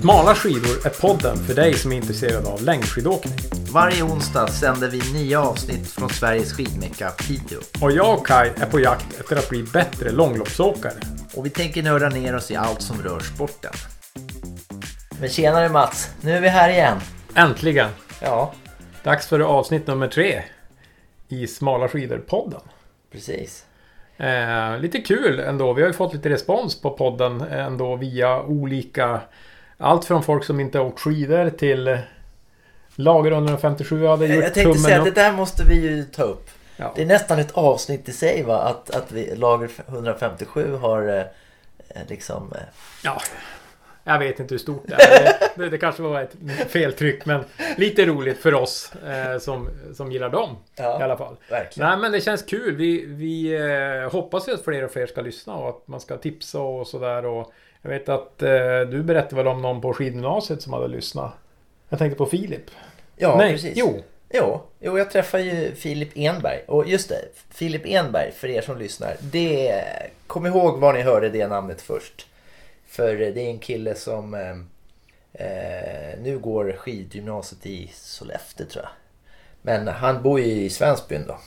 Smala skidor är podden för dig som är intresserad av längdskidåkning. Varje onsdag sänder vi nya avsnitt från Sveriges skidmecka Piteå. Och jag och Kai är på jakt efter att bli bättre långloppsåkare. Och vi tänker nörda ner oss i allt som rör sporten. Men tjenare Mats, nu är vi här igen. Äntligen! Ja, Dags för avsnitt nummer tre i Smala skidor-podden. precis. Eh, lite kul ändå. Vi har ju fått lite respons på podden ändå via olika... Allt från folk som inte har åkt skidor till Lager 157 hade gjort Jag tänkte säga att det där måste vi ju ta upp. Ja. Det är nästan ett avsnitt i sig va? Att, att vi, Lager 157 har eh, eh, liksom... Eh, Ja, jag vet inte hur stort det är. Det, det, det kanske var ett feltryck men lite roligt för oss eh, som, som gillar dem Ja. i alla fall. verkligen. Nej men det känns kul. Vi, vi eh, hoppas ju att fler och fler ska lyssna och att man ska tipsa och sådär. Och jag vet att eh, du berättade väl om någon på skidgymnasiet som hade lyssnat. Jag tänkte på Filip. Ja, Nej, precis. jo. Jo, jo, jag träffade ju Filip Enberg. Och just det, Filip Enberg, för er som lyssnar. Det, kom ihåg var ni hörde det namnet först. För det är en kille som eh, eh, nu går skidgymnasiet i Sollefteå tror jag. Men han bor ju i Svensbyn då.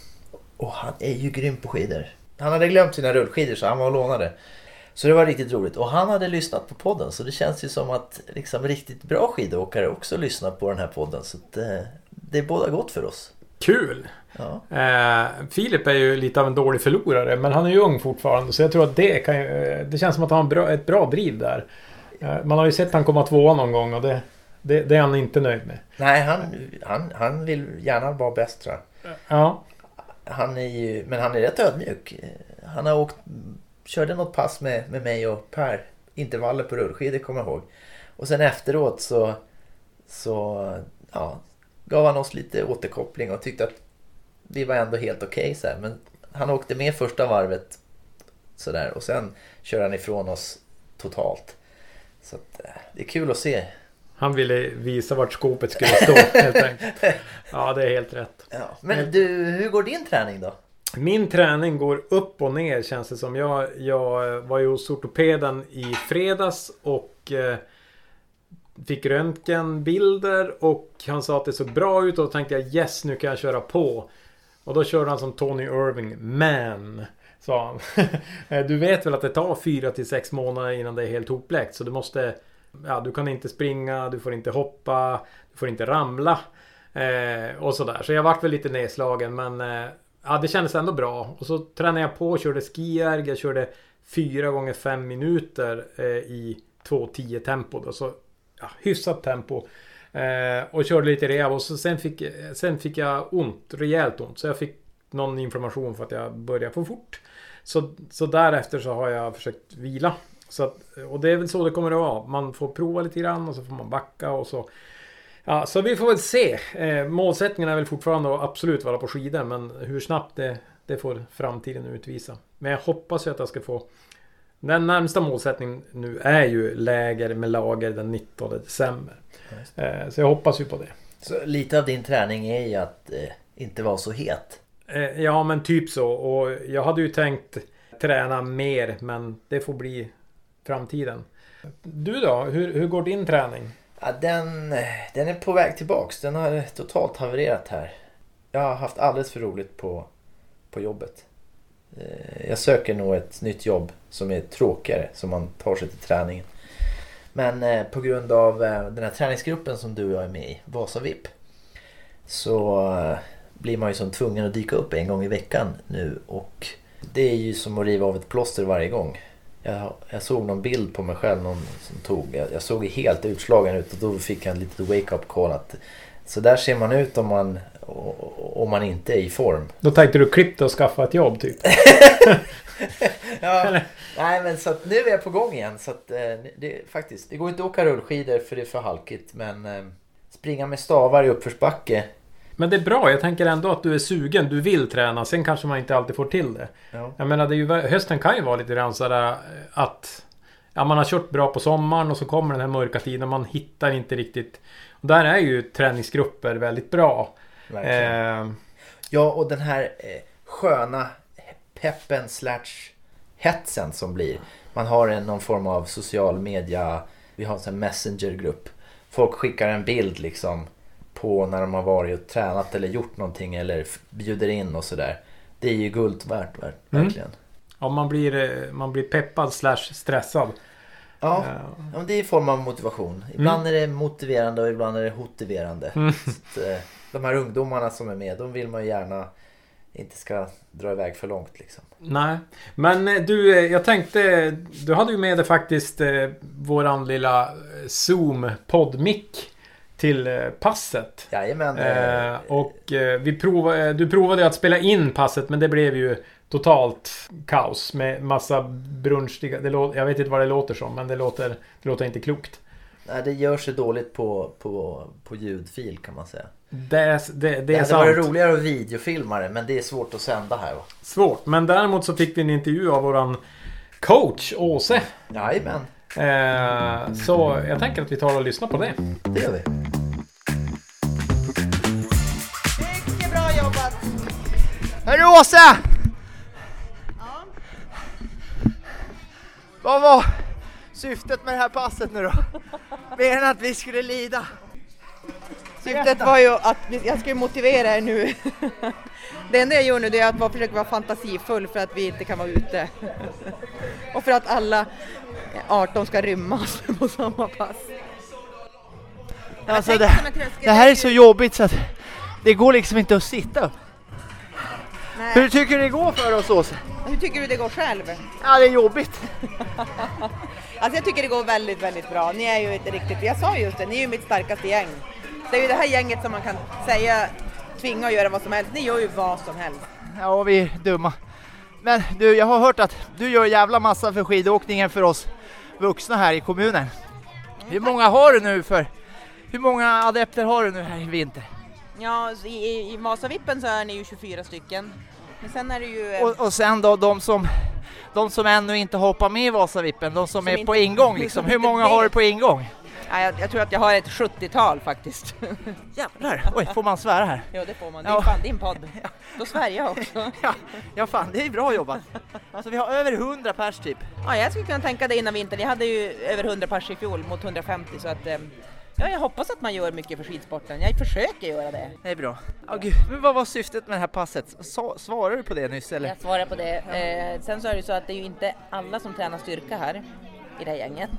Och han är ju grym på skidor. Han hade glömt sina rullskidor så han var och lånade. Så det var riktigt roligt. Och han hade lyssnat på podden så det känns ju som att liksom, riktigt bra skidåkare också lyssnar på den här podden. Så att, eh, det är båda gott för oss. Kul! Ja. Eh, Filip är ju lite av en dålig förlorare men han är ju ung fortfarande så jag tror att det kan ju, eh, Det känns som att han har en bra, ett bra driv där. Eh, man har ju sett han komma tvåa någon gång och det, det, det är han inte nöjd med. Nej, han, han, han vill gärna vara bäst tror jag. Ja, Han är ju, men han är rätt ödmjuk. Han har åkt, körde något pass med, med mig och Per. Intervaller på rullskidor kommer jag ihåg. Och sen efteråt så, så ja, gav han oss lite återkoppling och tyckte att vi var ändå helt okej så här. Men han åkte med första varvet sådär och sen kör han ifrån oss totalt. Så att, eh, det är kul att se. han ville visa vart skåpet skulle stå helt enkelt. Ja, det är helt rätt. Ja. Men du, hur går din träning då? Min träning går upp och ner känns det som. Jag, jag var ju hos ortopeden i fredags och eh, fick röntgenbilder och han sa att det såg bra ut och då tänkte jag yes nu kan jag köra på. Och då körde han som Tony Irving. Men, sa han. du vet väl att det tar 4 till 6 månader innan det är helt hopläkt. Så du måste... Ja, du kan inte springa, du får inte hoppa, du får inte ramla. Eh, och sådär. Så jag vart väl lite nedslagen men... Eh, ja, det kändes ändå bra. Och så tränade jag på och körde skierg. Jag körde 4 gånger 5 minuter eh, i 2.10 tempo. Då, så ja, hyfsat tempo. Eh, och körde lite rehab och så sen fick, sen fick jag ont, rejält ont. Så jag fick någon information för att jag började för fort. Så, så därefter så har jag försökt vila. Så att, och det är väl så det kommer att vara. Man får prova lite grann och så får man backa och så. Ja, så vi får väl se. Eh, målsättningen är väl fortfarande att absolut vara på skidor men hur snabbt det, det får framtiden utvisa. Men jag hoppas ju att jag ska få den närmsta målsättningen nu är ju läger med lager den 19 december. Eh, Så jag hoppas ju på det. Så lite av din träning är ju att eh, inte vara så het. Eh, Ja men typ så. Och jag hade ju tänkt träna mer men det får bli framtiden. Du då? Hur, hur går din träning? Ja, den, den är på väg tillbaks. Den har totalt havererat här. Jag har haft alldeles för roligt på, på jobbet. Eh, jag söker nog ett nytt jobb som är tråkigare, som man tar sig till träningen. Men eh, på grund av eh, den här träningsgruppen som du och jag är med i, Vasavip, så blir man ju som tvungen att dyka upp en gång i veckan nu och det är ju som att riva av ett plåster varje gång. Jag, jag såg någon bild på mig själv någon som tog. Jag, jag såg helt utslagen ut och då fick jag en litet wake-up call att så där ser man ut om man, om man inte är i form. Då tänkte du klippa och skaffa ett jobb typ? Ja, nej men så att nu är jag på gång igen. Så att, eh, det, faktiskt, det går inte att åka rullskidor för det är för halkigt. Men eh, springa med stavar i uppförsbacke. Men det är bra. Jag tänker ändå att du är sugen. Du vill träna. Sen kanske man inte alltid får till det. Ja. Jag menar, det ju, hösten kan ju vara lite grann sådär eh, att... Ja, man har kört bra på sommaren och så kommer den här mörka tiden och man hittar inte riktigt... Och där är ju träningsgrupper väldigt bra. Eh, Ja, och den här eh, sköna peppen slash hetsen som blir. Man har en, någon form av social media Vi har en sån här messengergrupp. Folk skickar en bild liksom på när de har varit och tränat eller gjort någonting eller bjuder in och sådär. Det är ju guld värt, Mm. verkligen. Ja, man blir, eh, man blir peppad slash stressad. Ja, Eh, ja, det är en form av motivation. Ibland är det motiverande och ibland är det motiverande. Mm. Att, eh, de här ungdomarna som är med, de vill man ju gärna inte ska dra iväg för långt liksom. Nej, men du, jag tänkte... Du hade ju med dig faktiskt eh, våran lilla Zoom poddmick till eh, passet. Jajamän. Eh, och eh, vi provade, eh, du provade att spela in passet men det blev ju totalt kaos med massa brunstiga... Det lå, jag vet inte vad det låter som men det låter, det låter inte klokt. nej, det gör sig dåligt på, på, på ljudfil kan man säga. Det, är- det, det Det är hade varit roligare att videofilma det men det är svårt att sända här. Va? Svårt. Men däremot så fick vi en intervju av våran coach Åse. Jajamän, Eh, så jag tänker att vi tar och lyssnar på det. det gör vi. Hörru Åsa! Vad var syftet med det här passet nu då? Mer än att vi skulle lida. Syftet var ju att jag skulle motivera er nu. Det enda jag gör nu är att bara försöka vara fantasifull för att vi inte kan vara ute. Och för att alla 18 ska rymmas på samma pass. Alltså det, det här är så jobbigt så att det går liksom inte att sitta upp. Hur Nej. tycker du det går för oss Åsa? Hur tycker du det går själv? Ja det är jobbigt. Alltså jag tycker det går väldigt, väldigt bra. Ni är ju ett riktigt, jag sa just det, ni är ju mitt starkaste gäng. Det är ju det här gänget som man kan säga tvinga att göra vad som helst. Ni gör ju vad som helst. Ja vi är dumma. Men du jag har hört att du gör jävla massa för skidåkningen för oss vuxna här i kommunen. Hur många har du nu för? Hur många adepter har du nu här i vinter? Ja, i, i, Vasavippen så är ni ju 24 stycken. Men sen är det ju... eh, Och, och sen då de som, de som ännu inte hoppar med i Vasavippen, de som, Som är inte- på ingång liksom. som Hur många har du på ingång? ja, jag, jag tror att jag har ett 70-tal faktiskt. Jävlar! Oj, får man svära här? ja, det får man. Det är Ja. fan din podd. Då svär jag också. Ja, ja fan, det är bra jobbat. Så vi har över 100 pers typ. Ja, jag skulle kunna tänka det innan vintern. Jag hade ju över 100 pers i fjol mot 150 så att... eh, Ja, jag hoppas att man gör mycket för skidsporten. Jag försöker göra det. Det är bra. Ja, gud. Men vad var syftet med det här passet? Sa, svarade du på det nyss eller? Jag svarar på det. Eh, sen så är det ju så att det är ju inte alla som tränar styrka här i det här gänget.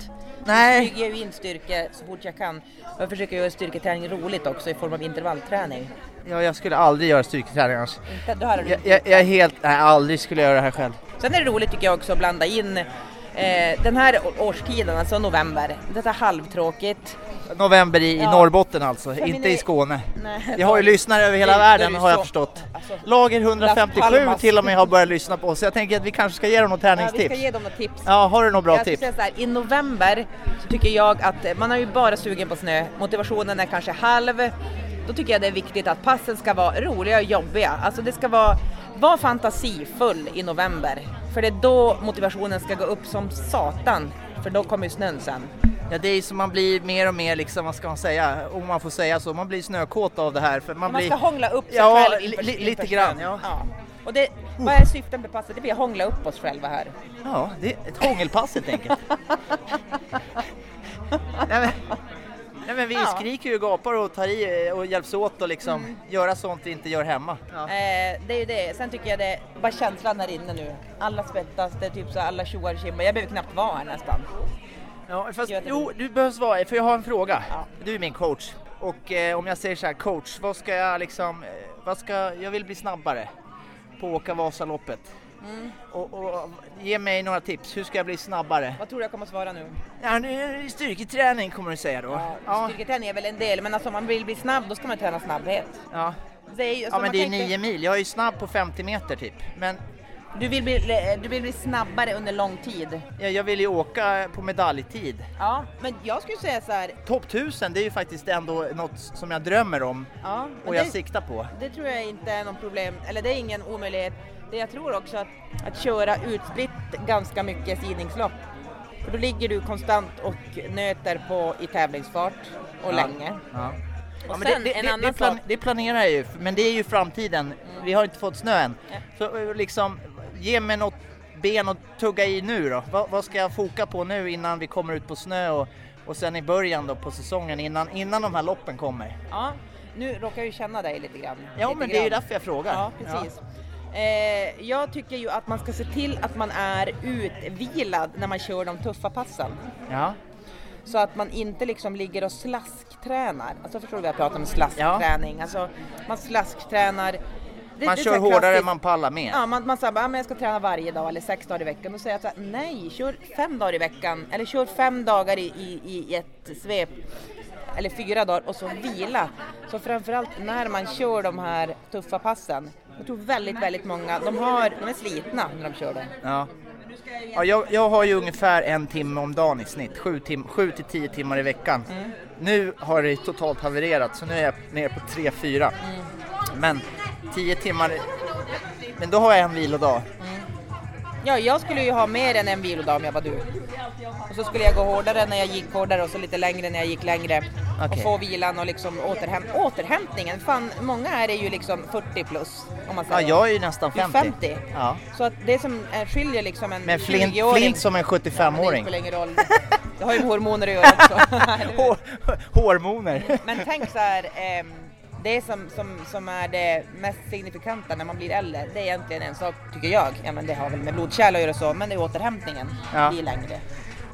Nej. Jag bygger ju in styrka så fort jag kan. Jag försöker göra styrketräning roligt också i form av intervallträning. Ja, jag skulle aldrig göra styrketräning annars. Inte, då har du Jag, jag, jag är helt, nej aldrig skulle jag göra det här själv. Sen är det roligt tycker jag också att blanda in eh, den här årstiden, alltså november. Det är halvtråkigt. November i, Ja. Norrbotten alltså, Femini- inte i Skåne. Nej, Vi har ju lyssnare över hela Det- det är världen ju har jag förstått. Alltså, Lager Las 157 Palmas. till och med har börjat lyssna på oss, så jag tänker att vi kanske ska ge dem något ja, vi träningstips. ska ge dem något tips. Ja, har du något bra jag tips? säga så här, I november så tycker jag att man är ju bara sugen på snö. Motivationen är kanske halv. Då tycker jag det är viktigt att passen ska vara roliga och jobbiga. Alltså det ska vara, var fantasifull i november. För det är då motivationen ska gå upp som satan. För då kommer ju snön sen. Ja, det är som man blir mer och mer liksom, vad ska man säga, om man får säga så, man blir snökåt av det här. För man, Man blir... ska hångla upp sig Ja, själv inför, li- lite grann, ja. Och det, vad är syftet med passet? Det blir att hångla upp oss själva här. Ja, det är ett hångelpass helt enkelt. nej, men, nej men vi Ja. skriker ju, gapar och tar i och hjälps åt och liksom göra sånt vi inte gör hemma. Ja. Eh, det är ju det. Sen tycker jag det bara känslan här inne nu. Alla svettas, det är typ så alla tjoar och. Jag behöver knappt vara här nästan. Ja, fast, jo, du behöver svara, för jag har en fråga. Ja. Du är min coach. Och eh, om jag säger så här, coach, vad ska jag liksom, eh, vad ska, jag vill bli snabbare på att åka Vasaloppet. Mm. Och, och ge mig några tips, hur ska jag bli snabbare? Vad tror du jag kommer svara nu? Ja, nu styrketräning kommer du säga då. Ja, ja. Styrketräning är väl en del, men alltså om man vill bli snabb då ska man träna snabbhet. ja. Det är, ju- alltså ja men det är tänker- nio mil, jag är ju snabb på 50 meter typ. Men Du vill, bli, du vill bli snabbare under lång tid. jag, jag vill ju åka på medaljtid. Ja, men jag skulle säga så här. Topp 1000 det är ju faktiskt ändå något som jag drömmer om Ja, och jag det, siktar på. det tror jag inte är någon problem, eller det är ingen omöjlighet. Det jag tror också att, att köra utspritt ganska mycket sidningslopp. För då ligger du konstant och nöter på i tävlingsfart och Ja. länge. Ja. Ja, det, det, det, plan, det planerar jag ju, men det är ju framtiden. Vi har inte fått snö än. Ja. Så eh, liksom, ge mig något ben att tugga i nu då. Vad, vad ska jag foka på nu innan vi kommer ut på snö och, och sen i början då på säsongen innan, innan de här loppen kommer. Ja, nu råkar jag ju känna dig lite grann. Ja lite men det är ju grann. därför jag frågar. Ja, precis. Eh, jag tycker ju att man ska se till att man är utvilad när man kör de tuffa passen. Ja. Så att man inte liksom ligger och slasktränar. Alltså förstår du vad jag pratar om slaskträning? Alltså man slasktränar. Det- Man det kör hårdare klassiskt. än man pallar med. Ja, man, man säger bara, "Ja, men jag ska träna varje dag eller sex dagar i veckan. Då säger jag så här, nej, kör fem dagar i veckan eller kör fem dagar i, i, i ett svep. Eller fyra dagar och så vila. Så framförallt när man kör de här tuffa passen. Jag tror väldigt, väldigt många, de, har, de är slitna när de kör dem. Ja. Ja, jag, jag har ju ungefär en timme om dagen i snitt, sju, tim, sju till tio timmar i veckan. Mm. Nu har det totalt havererat så nu är jag nere på tre, fyra. Mm. Men tio timmar, men då har jag en vilodag. Ja, jag skulle ju ha mer än en vilodag om jag var du. Och så skulle jag gå hårdare när jag gick hårdare och så lite längre när jag gick längre. Och Okej. få vilan och liksom återhäm återhämtningen. Fan, många är det ju liksom 40 plus. Om man Ja, säger. jag är ju nästan Du är 50. 50. Ja. Så att det som är, skiljer liksom en Men Flint, 20-åring. Flint som en Ja, men det 75-åring. spelar ingen roll. Det har ju med hormoner att göra också. Hormoner. Men tänk så här, ehm, det som, som, som är det mest signifikanta när man blir äldre, det är egentligen en sak, tycker jag. Ja, men det har väl med blodkärl att göra så, men det är återhämtningen. Ja. blir längre.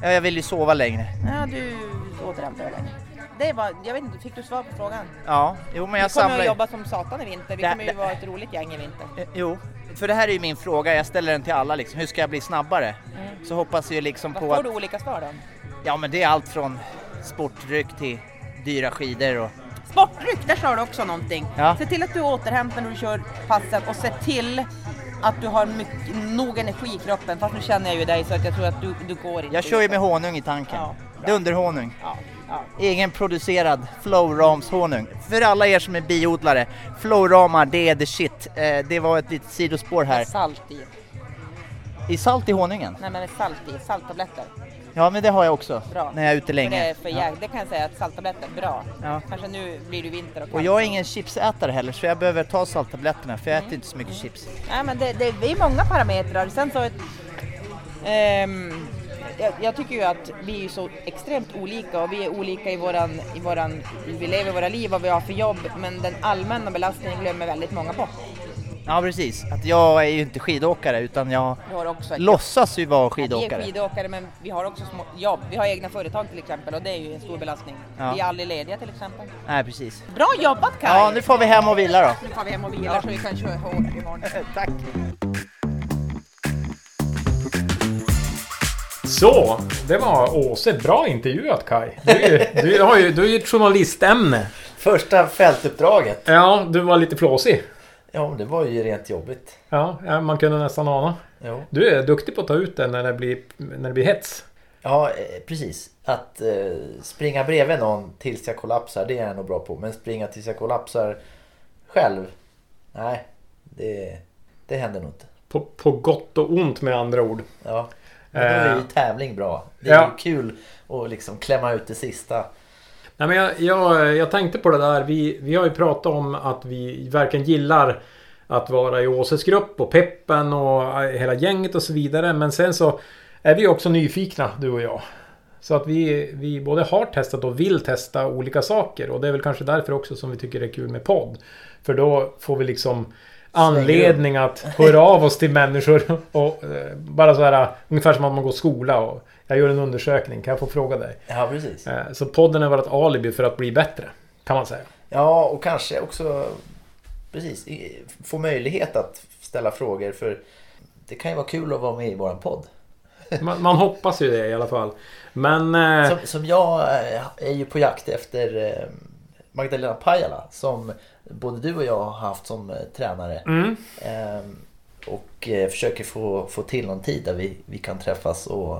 Ja, jag vill ju sova längre. Ja, du återhämtar dig längre. Det var, jag vet inte, fick du svar på frågan? Ja, jo men jag vi kommer samlar att jobba som satan i vinter, vi Det- kommer ju det- vara ett roligt gäng i vinter. Eh, Jo, för det här är ju min fråga, jag ställer den till alla liksom. Hur ska jag bli snabbare? Så hoppas jag liksom Vad på får att... du olika svar då? Ja men det är allt från sportdryck till dyra skidor och... Sportdryck, där sa du också någonting. Ja. Se till att du återhämtar när du kör passet och se till att du har mycket, nog energi i kroppen. Fast nu känner jag ju dig så att jag tror att du, du går inte. Jag kör ju med honung i tanken. Ja. Dunderhonung. Ja, ja. Egenproducerad Flowrams-honung. För alla er som är biodlare, Flowramar det är the shit. Eh, det var ett litet sidospår här. Med salt i. I salt i honungen? Nej men med salt i, salttabletter. Ja men det har jag också. Bra. När jag är ute För länge. det, är för jäk- det kan jag säga att salttabletter, bra. Ja. Kanske nu blir du vinter och Och kallt. jag är ingen chipsätare heller så jag behöver ta salttabletterna för jag Mm. äter inte så mycket chips. Nej men det, det, det är många parametrar. Sen så... ehm, jag, jag tycker ju att vi är så extremt olika och vi är olika i våran, i våran... Vi lever våra liv och vi har för jobb men den allmänna belastningen glömmer väldigt många bort. Ja precis, att jag är ju inte skidåkare utan jag låtsas ju vara Vi är skidåkare. skidåkare men vi har också små jobb. Vi har egna företag till exempel och det är ju en stor belastning. Ja. Vi är aldrig lediga till exempel. Nej precis. Bra jobbat Kaj! Ja nu får vi hem och vila då. Nu får vi hem och vila så vi kan köra hårt imorgon. Tack. Så, det var Åse. Bra intervjuat Kai. Du, du, har ju, du är ju ett journalistämne. Första fältuppdraget. Ja, du var lite flåsig. Ja, det var ju rent jobbigt. Ja, man kunde nästan ana. Jo. Du är duktig på att ta ut det när det blir, när det blir hets. Ja, eh, precis. Att eh, springa bredvid någon tills jag kollapsar, det är jag nog bra på. Men springa tills jag kollapsar själv, nej. Det, det händer nog inte. På, på gott och ont med andra ord. Ja. Men då är ju Eh. tävling bra. Det är Ja. ju kul att liksom klämma ut det sista. Nej, men jag, jag, jag tänkte på det där. Vi, vi har ju pratat om att vi verkligen gillar att vara i Åses grupp och peppen och hela gänget och så vidare. Men sen så är vi också nyfikna, du och jag. Så att vi, vi både har testat och vill testa olika saker. Och det är väl kanske därför också som vi tycker det är kul med podd. För då får vi liksom anledning att höra av oss till människor. Och eh, bara så här ungefär som att man går skola och jag gör en undersökning. Kan jag få fråga dig? Ja, precis. Eh, Så podden är vårt alibi för att bli bättre. Kan man säga. Ja, och kanske också precis, få möjlighet att ställa frågor. För det kan ju vara kul att vara med i våran podd. Man, man hoppas ju det i alla fall. Men... eh, Som, som jag eh, är ju på jakt efter Magdalena Pajala som både du och jag har haft som tränare. Mm, Eh, och försöker få, få till någon tid där vi, vi kan träffas och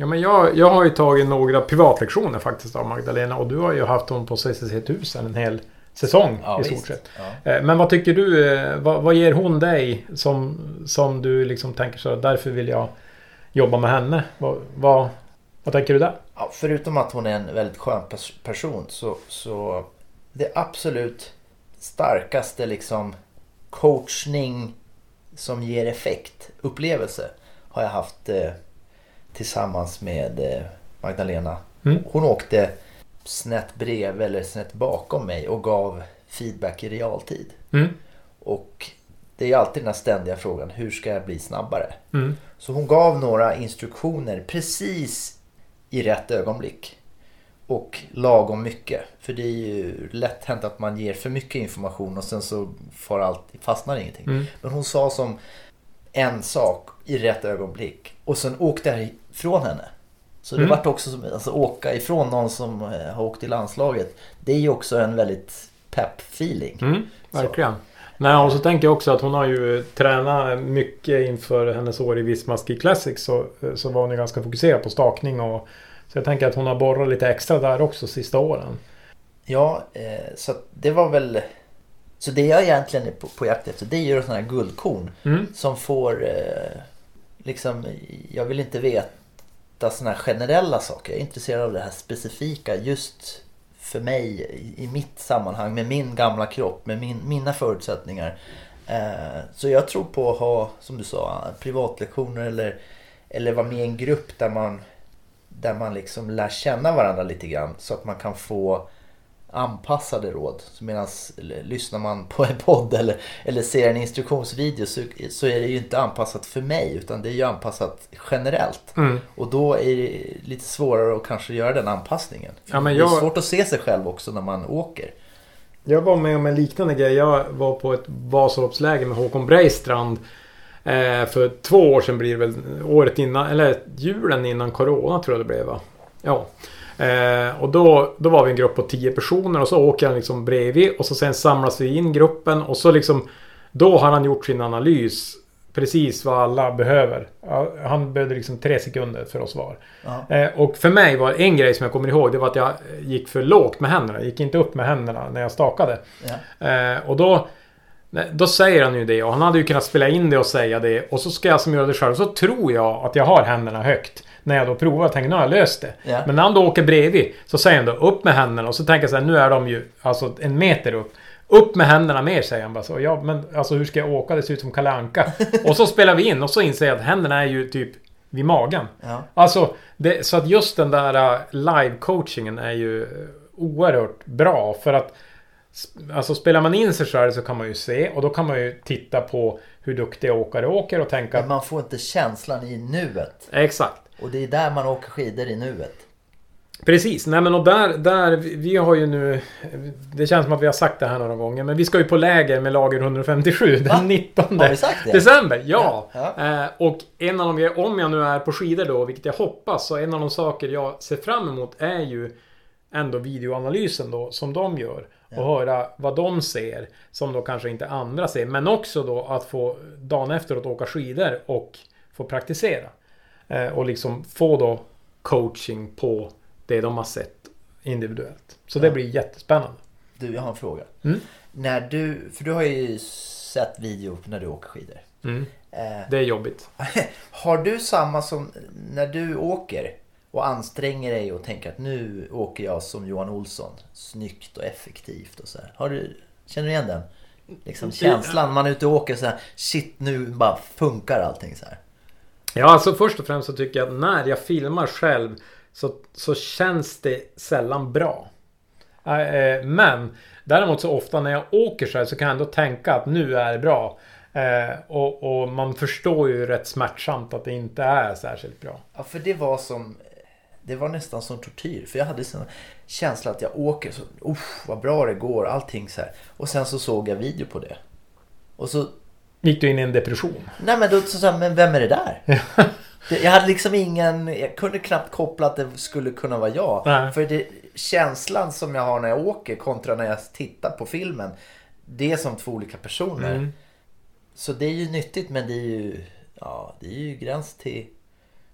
ja, men jag, jag har ju tagit några privatlektioner faktiskt av Magdalena. Och du har ju haft hon på CCC 1000 en hel säsong Ja, i stort sett. Ja. Eh, Men vad tycker du? eh, Vad, vad ger hon dig som, som du liksom tänker så därför vill jag jobba med henne? Vad, vad, vad tänker du där? Ja, förutom att hon är en väldigt skön pers- person så, så det absolut starkaste liksom coachning som ger effekt, upplevelse, har jag haft eh, tillsammans med eh, Magdalena Mm. Hon åkte snett bredvid eller snett bakom mig och gav feedback i realtid. Mm. Och det är alltid den här ständiga frågan, hur ska jag bli snabbare? Mm. Så hon gav några instruktioner precis i rätt ögonblick. Och lagom mycket. För det är ju lätt hänt att man ger för mycket information och sen så får allt, fastnar ingenting. Mm. Men hon sa som en sak i rätt ögonblick. Och sen åkte jag ifrån henne. Så det Mm. vart också som alltså, åka ifrån någon som eh, har åkt i landslaget. Det är ju också en väldigt pepp feeling. Mm, verkligen. Nej, och så tänker jag också att hon har ju tränat mycket inför hennes år i Visma Ski Classic. Så, så var hon ju ganska fokuserad på stakning och... Så jag tänker att hon har borrat lite extra där också sista åren. Ja, eh, så det var väl... Så det jag egentligen är på, på jakt efter det är ju sådana här guldkorn. Mm. Som får eh, liksom... Jag vill inte veta sådana här generella saker. Jag är intresserad av det här specifika just för mig i, i mitt sammanhang med min gamla kropp, med min, mina förutsättningar. Eh, så jag tror på att ha, som du sa, privatlektioner eller, eller vara med i en grupp där man, där man liksom lär känna varandra lite grann så att man kan få anpassade råd. Medan lyssnar man på en podd eller, eller ser en instruktionsvideo så, så är det ju inte anpassat för mig utan det är ju anpassat generellt. Mm. Och då är det lite svårare att kanske göra den anpassningen. Ja, men Det jag- är svårt att se sig själv också när man åker. Jag var med om en liknande grej. Jag var på ett Vasaloppsläger med Håkon Breistrand. Eh, för två år sedan blir det väl. Året innan, eller julen innan Corona tror jag det blev va? Ja. Eh, och då, då var vi en grupp på 10 personer och så åker han liksom bredvid och så sen samlas vi in gruppen och så liksom Då har han gjort sin analys Precis vad alla behöver. Han behövde liksom tre sekunder för oss var. Eh, och för mig var en grej som jag kommer ihåg det var att jag gick för lågt med händerna. Jag gick inte upp med händerna när jag stakade. Eh, och då... Då säger han ju det och han hade ju kunnat spela in det och säga det. Och så ska jag som göra det själv. Så tror jag att jag har händerna högt. När jag då provar och tänker nu har jag löst det. Ja. Men när han då åker bredvid så säger han då upp med händerna och så tänker jag så här, nu är de ju alltså en meter upp. Upp med händerna mer säger han bara så. Ja men alltså hur ska jag åka? Det ser ut som Kalle Anka. Och så spelar vi in och så inser jag att händerna är ju typ vid magen. Ja. Alltså, det, så att just den där uh, live-coachingen är ju oerhört bra. För att Alltså spelar man in sig själv så kan man ju se och då kan man ju titta på hur duktiga åkare åker och tänka... Men man får inte känslan i nuet. Exakt. Och det är där man åker skidor i nuet. Precis. Nej men och där, där, vi har ju nu... Det känns som att vi har sagt det här några gånger. Men vi ska ju på läger med lager 157 Va? den 19 Har vi sagt det? december. Ja! Ja, Eh, och en av de om jag nu är på skidor då, vilket jag hoppas, så en av de saker jag ser fram emot är ju ändå videoanalysen då, som de gör. Och höra vad de ser, som då kanske inte andra ser. Men också då att få dagen efteråt åka skidor och få praktisera. Eh, och liksom få då coaching på det de har sett individuellt. Så det Ja. blir jättespännande. Du, jag har en fråga. Mm. När du, för du har ju sett video när du åker skidor. Mm. Eh, Det är jobbigt. har du samma som när du åker och anstränger dig och tänker att nu åker jag som Johan Olsson. Snyggt och effektivt och så här. Har du, känner du igen den? Liksom känslan man är ute och åker så här. Shit nu bara funkar allting så här. Ja, alltså först och främst så tycker jag att när jag filmar själv så, så känns det sällan bra. Äh, eh, men däremot så ofta när jag åker själv så kan jag ändå tänka att nu är det bra. Eh, och, och man förstår ju rätt smärtsamt att det inte är särskilt bra. Ja, för det var som... Det var nästan som tortyr. För jag hade sån känsla att jag åker så... Usch, vad bra det går. Allting så här. Och sen så såg jag video på det. Och så... Gick du in i en depression? Nej men då så sa jag, men vem är det där? Jag hade liksom ingen... Jag kunde knappt koppla att det skulle kunna vara jag. Nej. För det, känslan som jag har när jag åker kontra när jag tittar på filmen. Det är som två olika personer. Mm. Så det är ju nyttigt men det är ju... Ja, det är ju gräns till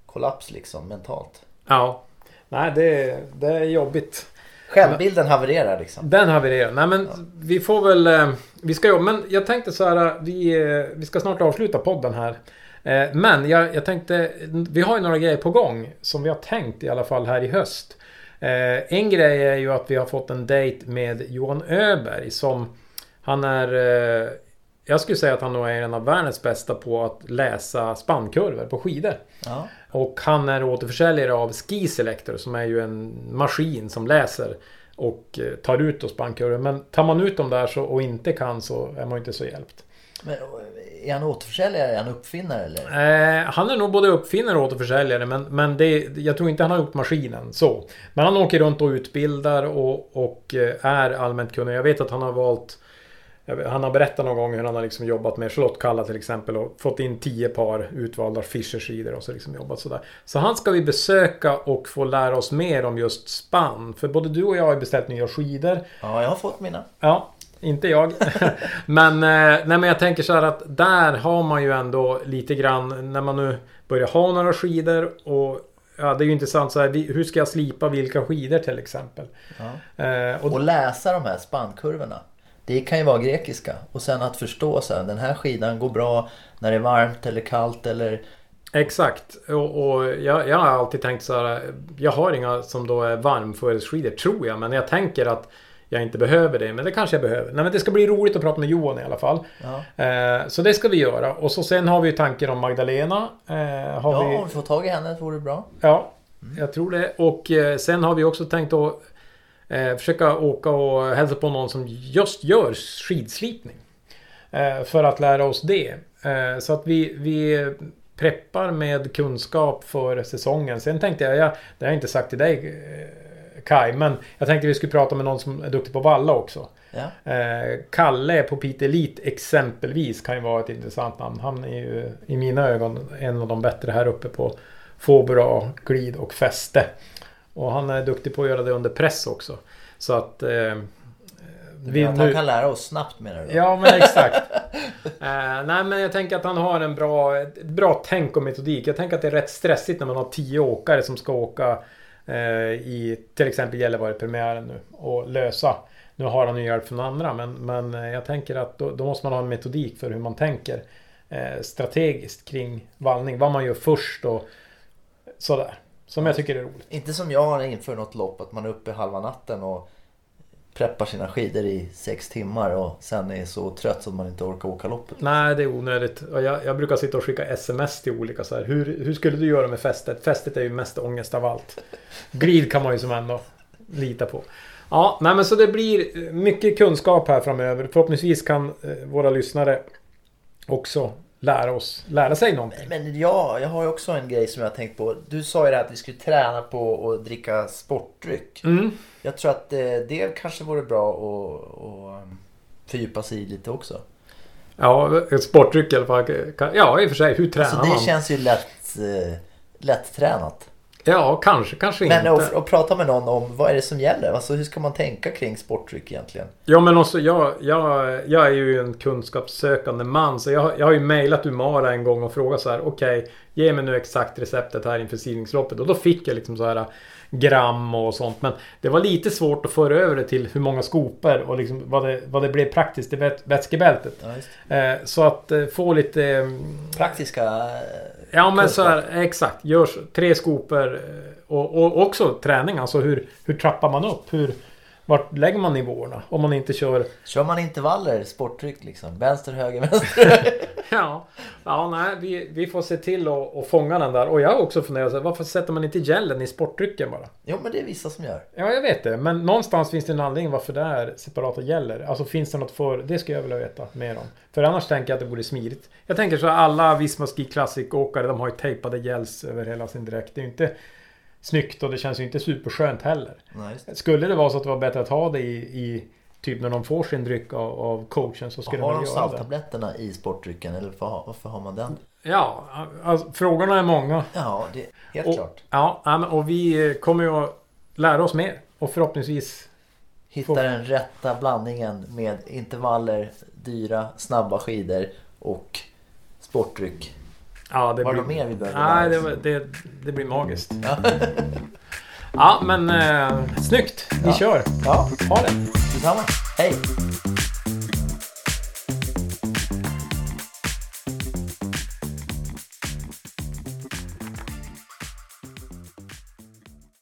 kollaps liksom mentalt. Ja. Nej, det, det är jobbigt. Självbilden havererar liksom. Den havererar. Nej men vi får väl... eh, Vi ska jobba. Men jag tänkte så här. Vi, eh, vi ska snart avsluta podden här. Eh, Men jag, jag tänkte... Vi har ju några grejer på gång. Som vi har tänkt i alla fall här i höst. Eh, En grej är ju att vi har fått en dejt med Johan Öberg som... Han är eh, jag skulle säga att han nog är en av världens bästa på att läsa spannkurvor på skidor. Ja. Och han är återförsäljare av Ski Selector som är ju en maskin som läser och eh, tar ut då spannkurvor. Men tar man ut dem där så, och inte kan så är man ju inte så hjälpt. Men är han återförsäljare? Är han uppfinnare eller? Eh, han är nog både uppfinnare och återförsäljare men, men det, jag tror inte han har gjort maskinen så. Men han åker runt och utbildar och, och eh, är allmänt kunnig. Jag vet att han har valt han har berättat någon gång hur han har liksom jobbat med Charlotte Kalla till exempel och fått in tio par utvalda Fischer-skidor och så liksom jobbat sådär. Så han ska vi besöka och få lära oss mer om just spann. För både du och jag har beställt nya skidor. Ja, jag har fått mina. Ja, inte jag. men, eh, nej, men jag tänker så här att där har man ju ändå lite grann när man nu börjar ha några skidor och Ja, det är ju intressant så här, hur ska jag slipa vilka skidor till exempel? Ja. Eh, och, Och läsa de här spannkurvorna. Det kan ju vara grekiska. Och sen att förstå så här, den här skidan går bra när det är varmt eller kallt eller... Exakt. Och, och jag, jag har alltid tänkt så här. Jag har inga som då är varmföresskidor tror jag. Men jag tänker att jag inte behöver det. Men det kanske jag behöver. Nej men det ska bli roligt att prata med Johan i alla fall. Ja, Eh, så det ska vi göra. Och så sen har vi ju tanken om Magdalena. Eh, har ja vi, om vi får tag i henne vore det bra. Ja, jag tror det. Och eh, sen har vi också tänkt att eh, försöka åka och hälsa på någon som just gör skidslipning. Eh, för att lära oss det. Eh, så att vi, vi preppar med kunskap för säsongen. Sen tänkte jag, jag det har jag inte sagt till dig eh, Kai, men jag tänkte vi skulle prata med någon som är duktig på valla också. Ja. Eh, Kalle på Pite Elite exempelvis kan ju vara ett intressant namn. Han är ju i mina ögon en av de bättre här uppe på få bra glid och fäste. Och han är duktig på att göra det under press också. Så att... Eh, Vi, att han kan lära oss snabbt menar du? Ja men exakt. eh, nej men jag tänker att han har en bra, ett bra tänk och metodik. Jag tänker att det är rätt stressigt när man har tio åkare som ska åka eh, i till exempel Gällivare-premiären nu och lösa. Nu har han ju hjälp från andra men, men eh, jag tänker att då, då måste man ha en metodik för hur man tänker eh, strategiskt kring vallning. Vad man gör först och sådär. Som jag tycker är roligt. Inte som jag inför något lopp att man är uppe halva natten och preppar sina skidor i sex timmar och sen är så trött så att man inte orkar åka loppet. Nej, det är onödigt. Och jag, jag brukar sitta och skicka sms till olika så här. Hur, hur skulle du göra med fästet? Fästet är ju mest ångest av allt. Glid kan man ju som ändå lita på. Ja, nej men så det blir mycket kunskap här framöver. Förhoppningsvis kan eh, våra lyssnare också lära oss, lära sig någonting. Men ja, jag har ju också en grej som jag har tänkt på. Du sa ju det här att vi skulle träna på att dricka sportdryck. Mm. Jag tror att eh, det kanske vore bra att, att um, fördjupa sig i lite också. Ja, sportdryck i alla fall. Ja, i och för sig. Hur tränar Alltså det man? känns ju lätt, eh, lätt-tränat. Ja, kanske, kanske Men inte. att att prata med någon om vad är det som gäller? Alltså hur ska man tänka kring sportdryck egentligen? Ja men också jag, jag, jag är ju en kunskapssökande man så jag, jag har ju mejlat Umara en gång och frågat så här okej Ge mig nu exakt receptet här inför sidningsloppet och då fick jag liksom så här gram och sånt men det var lite svårt att föra över det till hur många skopor och liksom vad det, vad det blev praktiskt i vät, vätskebältet. Ja. Eh, så att eh, få lite eh, Praktiska... Ja men så här, exakt. Gör så- tre skopor eh, och, och också träning. Alltså hur, hur trappar man upp? Hur, vart lägger man nivåerna? Om man inte kör Kör man intervaller, sportdryck liksom? Vänster, höger, vänster. Ja, ja nej, vi, vi får se till att, att fånga den där. Och jag har också funderat så här, varför sätter man inte gällen i sportdrycken bara? jo men det är vissa som gör. Ja, jag vet det. Men någonstans finns det en anledning varför det är separata gäller. Alltså finns det något för... Det skulle jag vilja veta mer om. För annars tänker jag att det vore smidigt. Jag tänker så här, alla Visma Ski Classic-åkare, de har ju tejpade gälls över hela sin dräkt. Det är ju inte snyggt och det känns ju inte superskönt heller. Det. Skulle det vara så att det var bättre att ha det i, i typ när de får sin dryck av, av coachen så skulle Har de göra det. salttabletterna i sportdrycken eller varför, har- varför har man den? Ja, alltså, frågorna är många. Ja, det helt Och- klart. Ja, och vi kommer ju att lära oss mer. Och förhoppningsvis... Hitta den rätta blandningen med intervaller, dyra, snabba skidor och sportdryck. Ja, det Var blir... mer vi behöver Nej, det, var- det, det blir magiskt. Ja. Ja, men eh, snyggt. Vi Ja. kör. ja, Ha det. detsamma. Hej!